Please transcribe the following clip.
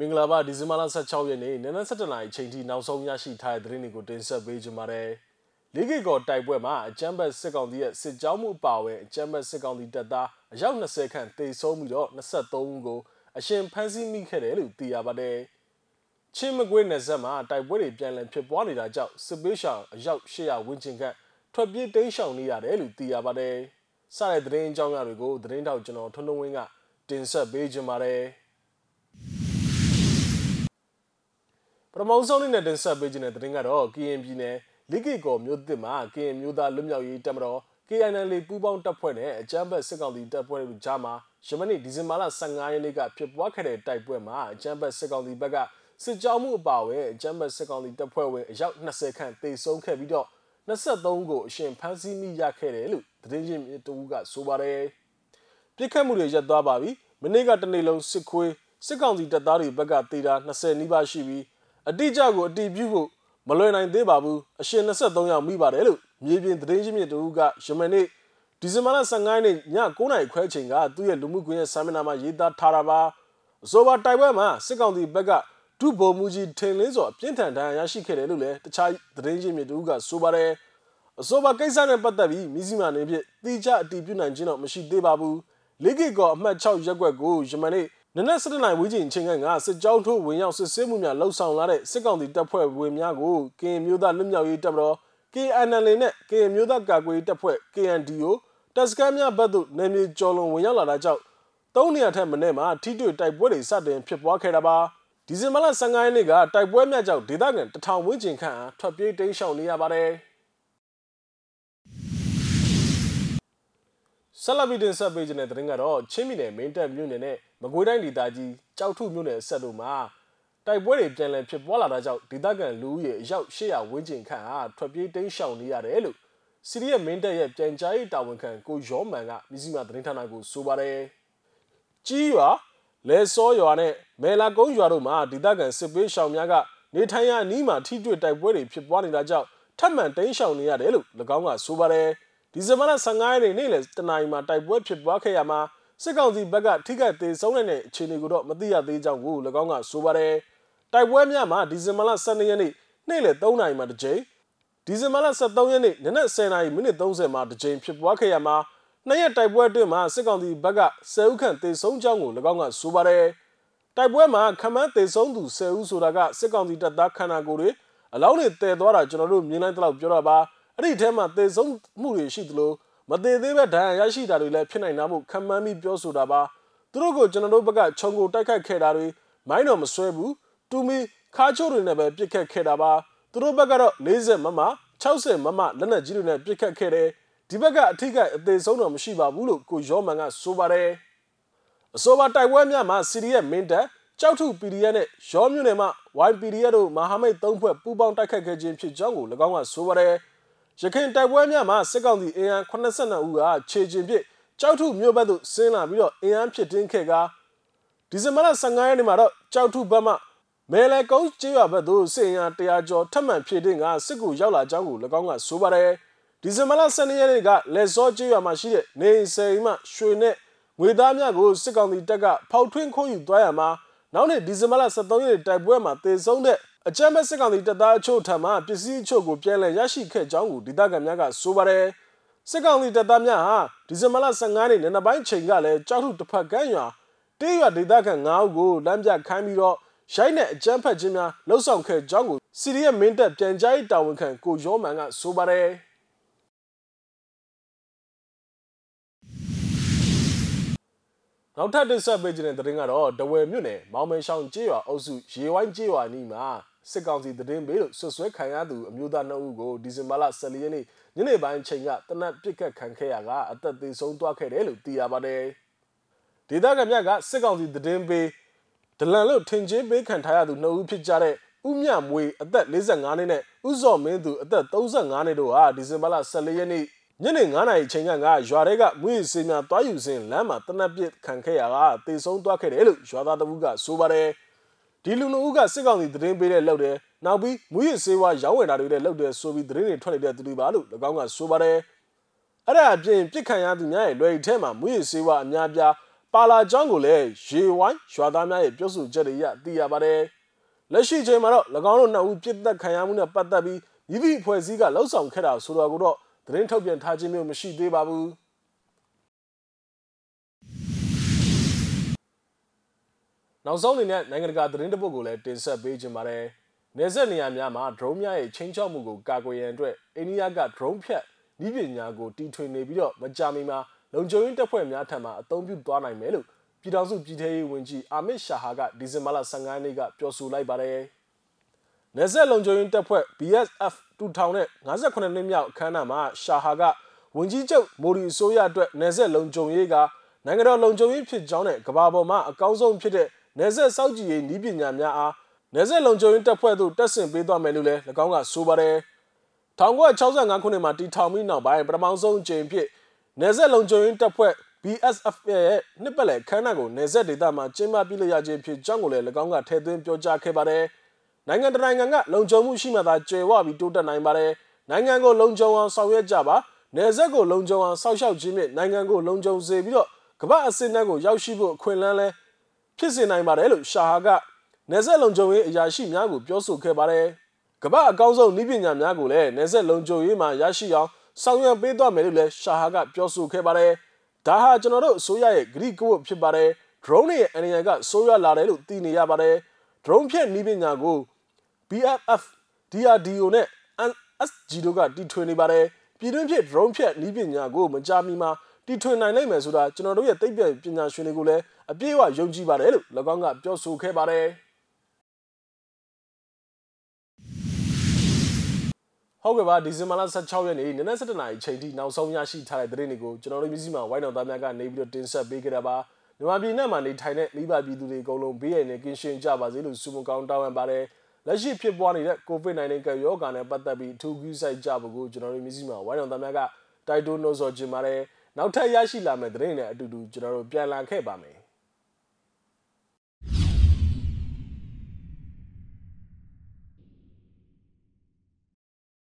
မင်္ဂလာပါဒီဇင်ဘာလ16ရက်နေ့နနက်7:00နာရီချိန်ထိနောက်ဆုံးရရှိထားတဲ့သတင်းတွေကိုတင်ဆက်ပေးကြပါမယ်။လေးကေကော်တိုက်ပွဲမှာအကြမ်းဖက်စစ်ကောင်စီရဲ့စစ်ကြောင်းမှုအပါအဝင်အကြမ်းဖက်စစ်ကောင်စီတပ်သားအယောက်20ခန့်တေဆုံးပြီးတော့23ဦးကိုအရှင်ဖမ်းဆီးမိခဲ့တယ်လို့သိရပါတယ်။ချင်းမကွေးနယ်စပ်မှာတိုက်ပွဲတွေပြန်လည်ဖြစ်ပွားနေတာကြောင့်စစ်ပေးရှောင်အယောက်800ဝန်းကျင်ခန့်ထွက်ပြေးတိမ်းရှောင်နေရတယ်လို့သိရပါတယ်။စတဲ့သတင်းအကြောင်းအရာတွေကိုသတင်းတောက်ကျွန်တော်ထွန်းထွန်းဝင်းကတင်ဆက်ပေးကြပါမယ်။ ထမဆုံးအနေနဲ့တင်ဆက်ပေးခြင်းတဲ့သတင်းကတော့ KN ပြည်နယ်လိကိကောမြို့သစ်မှာ KN မြို့သားလွတ်မြောက်ရေးတပ်မတော် KNL ပူးပေါင်းတပ်ဖွဲ့နဲ့အကြမ်းဖက်စစ်ကောင်စီတပ်ဖွဲ့တို့ကြားမှာယမနေ့ဒီဇင်ဘာလ15ရက်နေ့ကဖြစ်ပွားခဲ့တဲ့တိုက်ပွဲမှာအကြမ်းဖက်စစ်ကောင်စီဘက်ကစစ်ကြောင်းမှုအပါအဝင်အကြမ်းဖက်စစ်ကောင်စီတပ်ဖွဲ့ဝင်အယောက်20ခန့်တေဆုံးခဲ့ပြီးတော့23ကိုအရှင်ဖမ်းဆီးမိရခဲ့တယ်လို့သတင်းရင်းမြစ်တူကဆိုပါတယ်ပြစ်ခတ်မှုတွေရပ်သွားပါပြီမနေ့ကတနေ့လုံးစစ်ခွေးစစ်ကောင်စီတပ်သားတွေဘက်ကတေတာ20နီးပါးရှိပြီး အတိအကျကိုအတိပြုဖို့မလွယ်နိုင်သေးပါဘူးအရှင်23ယောက်မိပါတယ်လို့မြေပြင်သတင်းရင်းမြစ်တူကယမနေ့ဒီဇင်ဘာလ15ရက်နေ့ည9:00နာရီခွဲချိန်ကသူ့ရဲ့လူမှုကွန်ရက်စာမျက်နှာမှာရေးသားထားတာပါအဆိုပါတိုက်ပွဲမှာစစ်ကောင်စီဘက်ကဒုဗိုလ်မှူးကြီးထင်လင်းစောအပြင်းထန်ဒဏ်ရာရရှိခဲ့တယ်လို့လည်းတခြားသတင်းရင်းမြစ်တူကဆိုပါတယ်အဆိုပါကိစ္စနဲ့ပတ်သက်ပြီးမိစီမာနေဖြင့်တိကျအတည်ပြုနိုင်ခြင်းတော့မရှိသေးပါဘူးလေးကီကောအမှတ်6ရက်ွက်ကိုယမနေ့န နက်7:00နာရီဝန်းကျင်အချိန်ကစစ်ကြောင်းထိုးဝင်ရောက်စစ်ဆေးမှုများလှုပ်ဆောင်လာတဲ့စစ်ကောင်စီတပ်ဖွဲ့ဝင်များကိုကရင်မျိုးသားလွတ်မြောက်ရေးတပ်မတော် KNL နဲ့ကရင်မျိုးသားကာကွယ်ရေးတပ်ဖွဲ့ KNDO တပ်စခန်းများဘက်သို့နေမြေကျော်လွန်ဝင်ရောက်လာတာကြောင့်သုံးနေရာထက်မနည်းမှာထိတွေ့တိုက်ပွဲတွေစတင်ဖြစ်ပွားခဲ့တာပါဒီဇင်ဘာလ15ရက်နေ့ကတိုက်ပွဲများကြောင့်ဒေသခံတထောင်ဝန်းကျင်ခန့်အားထွက်ပြေးတိမ်းရှောင်နေရပါတယ်ဆလဗီဒင်ဆက်ပေးခြင်းတဲ့တင်ကတော့ချင်းပြည်နယ်မင်းတပ်မြို့နယ်နဲ့ မကွေးတိုင်းဒေသကြီးကြောက်ထုမြို့နယ်ဆက်တို့မှာတိုက်ပွဲတွေပြန်လည်ဖြစ်ပွားလာတာကြောင့်ဒေသခံလူဦးရေအယောက်800ဝန်းကျင်ခန့်ဟာထွက်ပြေးတိမ်းရှောင်နေရတယ်လို့စီရီယမင်းတပ်ရဲ့ပြန်ကြားရေးတာဝန်ခံကိုရောမန်ကမြစည်းမသတင်းဌာနကိုဆိုပါတယ်ကြီးရွာလဲစောရွာနဲ့မဲလာကုန်းရွာတို့မှာဒေသခံစစ်ပေးရှောင်များကနေထိုင်ရအနီးမှာထိတွေ့တိုက်ပွဲတွေဖြစ်ပွားနေတာကြောင့်ထပ်မံတိမ်းရှောင်နေရတယ်လို့၎င်းကဆိုပါတယ်။ဒီဇင်ဘာလ15ရက်နေ့နေ့လယ်တနာရီမှာတိုက်ပွဲဖြစ်ပွားခဲ့ရမှာ စစ်ကောင်စီဘက်ကထိခိုက်သေးဆုံးတဲ့အခြေအနေကိုတော့မသိရသေးကြောင်းကို၎င်းကဆိုပါတယ်တိုက်ပွဲများမှာဒီဇင်ဘာလ12ရက်နေ့နေ့လယ်3နာရီမှာတစ်ကြိမ်ဒီဇင်ဘာလ23ရက်နေ့နနက်10နာရီမိနစ်30မှာတစ်ကြိမ်ဖြစ်ပွားခဲ့ရမှာနှစ်ရက်တိုက်ပွဲအတွင်းမှာစစ်ကောင်စီဘက်က10ဦးခန့်သေဆုံးကြောင်းကို၎င်းကဆိုပါတယ်တိုက်ပွဲမှာခမန်းသေဆုံးသူ10ဦးဆိုတာကစစ်ကောင်စီတပ်သားခန္ဓာကိုယ်တွေအလောင်းတွေတည်သွားတာကျွန်တော်တို့မြင်လိုက်တော့ပြောတာပါအဲ့ဒီထဲမှာသေဆုံးမှုတွေရှိသလို မသေးသေးပဲဒဏ်ရာရရှိတာတွေလည်းဖြစ်နိုင်တာမို့ခံမှန်းပြီးပြောဆိုတာပါသူတို့ကိုကျွန်တော်တို့ဘက်ကခြုံကိုတိုက်ခိုက်ခဲ့တာတွေမိုင်းတော်မဆွဲဘူးတူမီခါချိုးတွေနဲ့ပဲပြစ်ခတ်ခဲ့တာပါသူတို့ဘက်ကတော့40မမ60မမလက်နက်ကြီးတွေနဲ့ပြစ်ခတ်ခဲ့တယ်ဒီဘက်ကအထိကအသေးဆုံးတော့မရှိပါဘူးလို့ကိုရောမန်ကဆိုပါတယ်အဆိုပါတိုက်ပွဲများမှာစီရီရဲ့မင်းတပ်ကြောက်ထု PDF နဲ့ရောမြို့နယ်မှာ YPDF တို့မဟာမိတ်၃ဖွဲ့ပူးပေါင်းတိုက်ခိုက်ခဲ့ခြင်းဖြစ်ကြောင်းကို၎င်းကဆိုပါတယ်။ ရခိုင်တိုက်ပွဲများမှာစစ်ကောင်စီအင်အား82ဦးကခြေကျင်ပစ်ကြောက်ထုမြို့ဘက်သို့ဆင်းလာပြီးတော့အင်အားဖြစ်တင်းခဲ့ကဒီဇင်ဘာလ15ရက်နေ့မှာတော့ကြောက်ထုဘက်မှမဲလဲကုန်းကျေးရွာဘက်သို့စစ်အင်အား100ကျော်ထပ်မံဖြစ်တင်းကစစ်ကူရောက်လာကြောင်းကို၎င်းကဆိုပါတယ်ဒီဇင်ဘာလ12ရက်နေ့ကလက်စောကျေးရွာမှာရှိတဲ့နေဆယ်မှရွှေနဲ့ငွေသားများကိုစစ်ကောင်စီတပ်ကဖောက်ထွင်းခိုးယူသွားရမှာနောက်နေ့ဒီဇင်ဘာလ23ရက်နေ့တိုက်ပွဲမှာတေဆုံးတဲ့ အကြမ်းမဲ့စစ်ကောင်စီတပ်သားအချို့ထံမှပစ္စည်းအချို့ကိုပြန်လည်ရရှိခဲ့ကြောင်းကိုဒေသခံများကဆိုပါတယ်စစ်ကောင်စီတပ်သားများဟာဒီဇင်ဘာလ15ရက်နေ့နံပိုင်းချိန်ကလည်းကြောက်ထုတစ်ဖက်ကမ်းရွာတေးရွာဒေသခံ9ဦးကိုလမ်းပြခိုင်းပြီးတော့ရိုက်နဲ့အကြမ်းဖက်ခြင်းများလှုပ်ဆောင်ခဲ့ကြောင်းကိုစီရီယမင်းတပ်ပြန်ကြားရေးတာဝန်ခံကိုရောမန်ကဆိုပါတယ်နောက်ထပ်တင်ဆက်ပေးခြင်းတဲ့သတင်းကတော့တဝယ်မြို့နယ်မောင်မဲရှောင်းကျေးရွာအုပ်စုရေဝိုင်းကျေးရွာနီးမှာ စစ်ကောင်စီသတင်းပေးလို့ဆွဆွဲခံရသူအမျိုးသား2ဦးကိုဒီဇင်ဘာလ14ရက်နေ့ညနေပိုင်းချိန်ကတနက်ပစ်ခတ်ခံခဲ့ရကအသက်သေဆုံးသွားခဲ့တယ်လို့သိရပါတယ်။ဒေသခံများကစစ်ကောင်စီသတင်းပေးဒလန်လို့ထင်ကြေးပေးခံထားရသူ2ဦးဖြစ်ကြတဲ့ဥမြမွေအသက်45နှစ်နဲ့ဥဇော်မင်းသူအသက်35နှစ်တို့ဟာဒီဇင်ဘာလ14ရက်နေ့ညနေ9:00နာရီချိန်ကရွာတွေကမွေးစေးများတွားယူစဉ်လမ်းမှာတနက်ပစ်ခံခဲ့ရတာတေဆုံးသွားခဲ့တယ်လို့ရွာသားတပူးကဆိုပါတယ်။ ဒီလူနှုတ်ကစစ်ကောင်စီသတင်းပေးတဲ့လောက်တယ်နောက်ပြီးမူရစ်စေးဝါရောင်းဝယ်တာတွေလည်းလောက်တယ်ဆိုပြီးသတင်းတွေထွက်နေတဲ့သူတွေပါလို့၎င်းကဆိုပါတယ်အဲ့ဒါအပြင်ပြစ်ခံရသူများရဲ့လွယ်ထဲမှာမူရစ်စေးဝါအများပြားပါလာကြောင်းကိုလည်းရေဝိုင်းရွာသားများရဲ့ပြောဆိုချက်တွေအရသိရပါတယ်လက်ရှိချိန်မှာတော့၎င်းတို့နှစ်ဦးပြစ်သက်ခံရမှုနဲ့ပတ်သက်ပြီးမိမိအဖွဲ့အစည်းကလှုပ်ဆောင်ခဲ့တာဆိုတော့ကိုတော့သတင်းထုတ်ပြန်ထားခြင်းမျိုးမရှိသေးပါဘူး နောက်ဆုံးအနေနဲ့နိုင်ငံတကာသတင်းတပုတ်ကိုလည်းတင်ဆက်ပေးခြင်းပါတယ်။နေဆက်နေရာများမှာ drone များရဲ့ချင်းချောက်မှုကိုကာကွယ်ရန်အတွက်အိန္ဒိယက drone ဖြတ်ဤပညာကိုတီထွင်နေပြီးတော့မကြာမီမှာလုံခြုံရေးတပ်ဖွဲ့များထံမှအသုံးပြုသွားနိုင်မယ်လို့ပြည်ထောင်စုပြည်ထရေးဝန်ကြီးအာမစ်ရှာဟာကဒီဇင်ဘာလ15ရက်နေ့ကပြောဆိုလိုက်ပါတယ်။နေဆက်လုံခြုံရေးတပ်ဖွဲ့ BSF 2058နှစ်မြောက်အခမ်းအနားမှာရှာဟာကဝန်ကြီးချုပ်မိုဒီအစိုးရအတွက်နေဆက်လုံခြုံရေးကနိုင်ငံတော်လုံခြုံရေးဖြစ်ကြောင်းနဲ့ကမ္ဘာပေါ်မှာအကောင်းဆုံးဖြစ်တဲ့ နေဆက်စောက်ကြည်ရေးဤပညာများအားနေဆက်လုံခြုံရေးတပ်ဖွဲ့သို့တက်ဆင်ပေးသွားမယ်လို့လည်း၎င်းကဆိုပါတယ်1965ခုနှစ်မှာတည်ထောင်ပြီးနောက်ပိုင်းပထမဆုံးအကြိမ်ဖြစ်နေဆက်လုံခြုံရေးတပ်ဖွဲ့ BSF ရဲ့နှစ်ပတ်လည်ခန်းနာကိုနေဆက်ဒေသမှာကျင်းပပြလျက်ခြင်းဖြစ်ကြောင်းကိုလည်း၎င်းကထည့်သွင်းပြောကြားခဲ့ပါတယ်နိုင်ငံတကာနိုင်ငံကလုံခြုံမှုရှိမှသာကျေဝပြီးတိုးတက်နိုင်ပါတယ်နိုင်ငံကိုလုံခြုံအောင်ဆောင်ရွက်ကြပါနေဆက်ကိုလုံခြုံအောင်စောင့်ရှောက်ခြင်းဖြင့်နိုင်ငံကိုလုံခြုံစေပြီးတော့ကမ္ဘာအစင်းအတန်းကိုရောက်ရှိဖို့အခွင့်အလမ်းလဲ ဖြစ်စေနိုင်ပါတယ်လို့ရှာဟာကနေဆက်လုံခြုံရေးအရာရှိများကိုပြောဆိုခဲ့ပါတယ်။ကမ္ဘာအကောင်းဆုံးနည်းပညာများကိုလည်းနေဆက်လုံခြုံရေးမှာရရှိအောင်ဆောင်ရွက်ပေးသွားမယ်လို့လည်းရှာဟာကပြောဆိုခဲ့ပါတယ်။ဒါဟာကျွန်တော်တို့အစိုးရရဲ့ဂရိကဝတ်ဖြစ်ပါတယ်။ drone ရဲ့အနေနဲ့ကဆိုးရွားလာတယ်လို့သိနေရပါတယ်။ drone ဖြင့်နည်းပညာကို BFF DRDO နဲ့ NSG တို့ကတီထွင်နေပါတယ်။ပြည်တွင်းဖြစ် drone ဖြင့်နည်းပညာကိုမကြာမီမှာ တီထွင်နိုင်နိုင်မယ်ဆိုတာကျွန်တော်တို့ရဲ့သိပ္ပံပညာရှင်တွေကိုလည်းအပြည့်အဝယုံကြည်ပါတယ်လို့၎င်းကပြောဆိုခဲ့ပါတယ်ဟုတ်ကဲ့ပါဒီဇင်ဘာလ16ရက်နေ့နနက်7:00နာရီချိန်ထိနောက်ဆုံးရရှိထားတဲ့သတင်းတွေကိုကျွန်တော်တို့မျိုးစိမှာဝိုင်းတော်သားများကနေပြီးတော့တင်ဆက်ပေးကြတာပါမြန်မာပြည်နဲ့မှာနေထိုင်တဲ့မိဘပြည်သူတွေအကုန်လုံးဘေးရန်နဲ့ကင်းရှင်းကြပါစေလို့ဆုမကောင်းတောင်းပန်ပါတယ်လက်ရှိဖြစ်ပွားနေတဲ့ COVID-19 ကရောဂါနဲ့ပတ်သက်ပြီးအထူးကူးစိုက်ကြဖို့ကိုကျွန်တော်တို့မျိုးစိမှာဝိုင်းတော်သားများကတိုက်တွန်းလို့ဆိုချင်ပါတယ် နောက်ထပ်ရရှိလာမယ့်သတင်းတွေနဲ့အတူတူကျွန်တော်တို့ပြန်လာခဲ့ပါမယ်